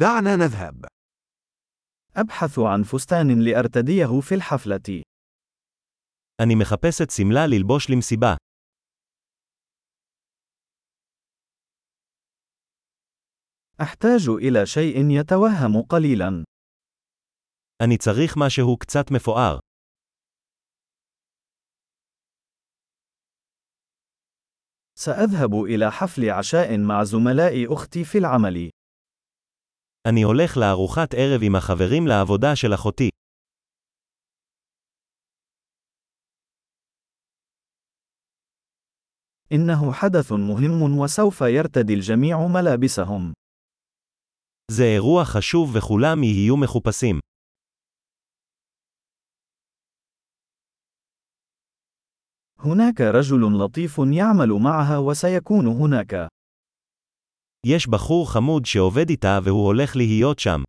دعنا نذهب. أبحث عن فستان لأرتديه في الحفلة. אני מחפשת שמלה ללבוש למסיבה. أحتاج إلى شيء يتوهم قليلا. אני צריך משהו קצת מפואר. سأذهب إلى حفل عشاء مع زملاء أختي في العمل. אני הולך לארוחת ערב עם החברים לעבודה של אחותי. إنه حدث مهم وسوف يرتدي الجميع ملابسهم. זה אירוע חשוב וכולם יהיו מחופשים. هناك رجل لطيف يعمل معها وسيكون هناك. יש בחור חמוד שעובד איתה והוא הולך להיות שם.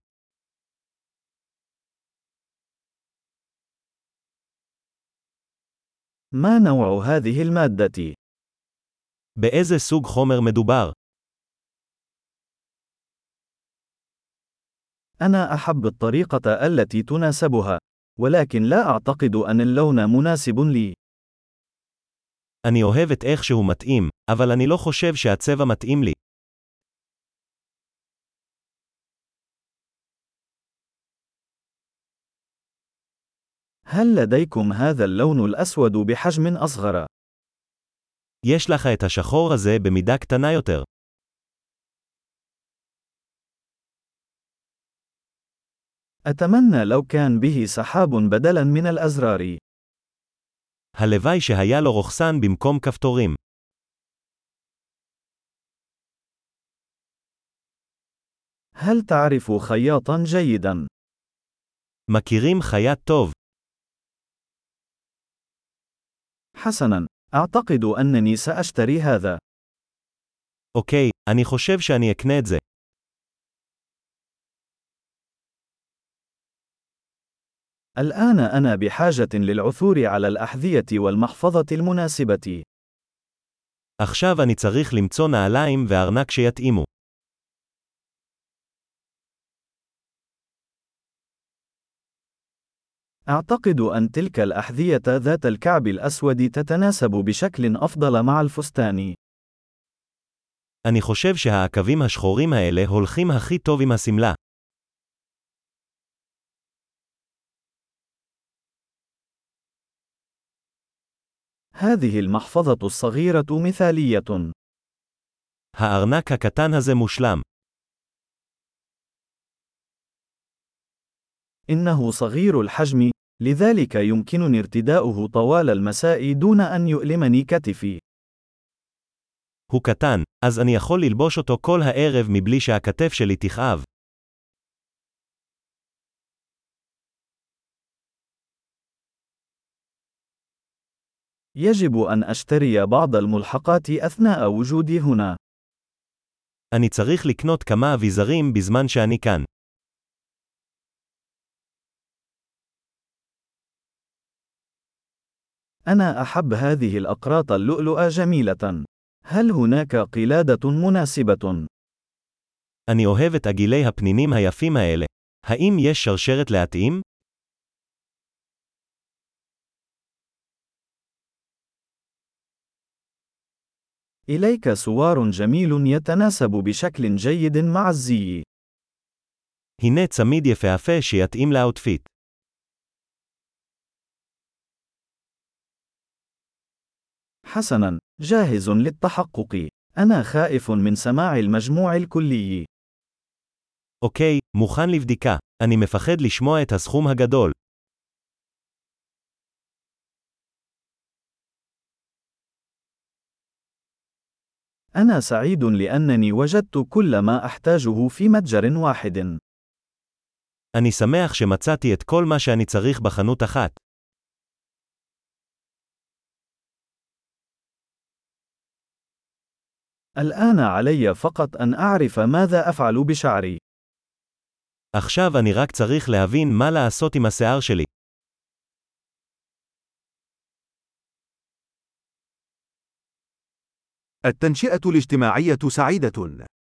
ما نوع هذه المادة؟ באיזה סוג חומר מדובר? أنا أحب الطريقة التي تناسبها، ولكن لا أعتقد أن اللون مناسب لي. אני אוהב את איך שהוא מתאים, אבל אני לא חושב שהצבע מתאים לי. هل لديكم هذا اللون الأسود بحجم أصغر؟ יש לך את השחור הזה במידה קטנה יותר. أتمنى لو كان به سحاب بدلاً من الأزرار. הלוואי שהיה לו רוכסן במקום כפתורים. هل تعرف خياطاً جيداً؟ מכירים חייט טוב. حسناً، أعتقد أنني سأشتري هذا. אוקיי, אני חושב שאני אקנה את זה. الآن أنا بحاجة للعثور على الأحذية والمحفظة المناسبة. עכשיו אני צריך למצוא נעליים וארנק שיתאימו. أعتقد أن تلك الأحذية ذات الكعب الأسود تتناسب بشكل أفضل مع الفستان. אני חושב שהעקבים השחורים האלה הולכים הכי טוב עם השמלה. هذه المحفظة الصغيرة مثالية. הארנק הקטן הזה מושלם. إنه صغير الحجم، لذلك يمكنني ارتداؤه طوال المساء دون أن يؤلمني كتفي. הוא קטן, אז אני יכול ללבוש אותו כל הערב מבלי שהכתף שלי תכאב. يجب أن أشتري بعض الملحقات أثناء وجودي هنا. אני צריך לקנות כמה אביזרים בזמן שאני כאן. أنا أحب هذه الأقراط اللؤلؤة جميلة. هل هناك قلادة مناسبة؟ אני אוהב את עגילי הפנינים היפים האלה. האם יש שרשרת להתאים? إليك سوار جميل يتناسب بشكل جيد مع الزي. הנה צמיד יפהפה שיתאים לאוטפיט. حسناً، جاهز للتحقق. أنا خائف من سماع المجموع الكلي. אוקיי, מוכן לבדיקה. אני מפחד לשמוע את הסכום הגדול. أنا سعيد لأنني وجدت كل ما أحتاجه في متجر واحد. אני שמח שמצאתי את כל מה שאני צריך בחנות אחת. الآن علي فقط أن أعرف ماذا أفعل بشعري. עכשיו אני רק צריך להבין מה לעשות עם השיער שלי. التنشئة الاجتماعية سعيدة.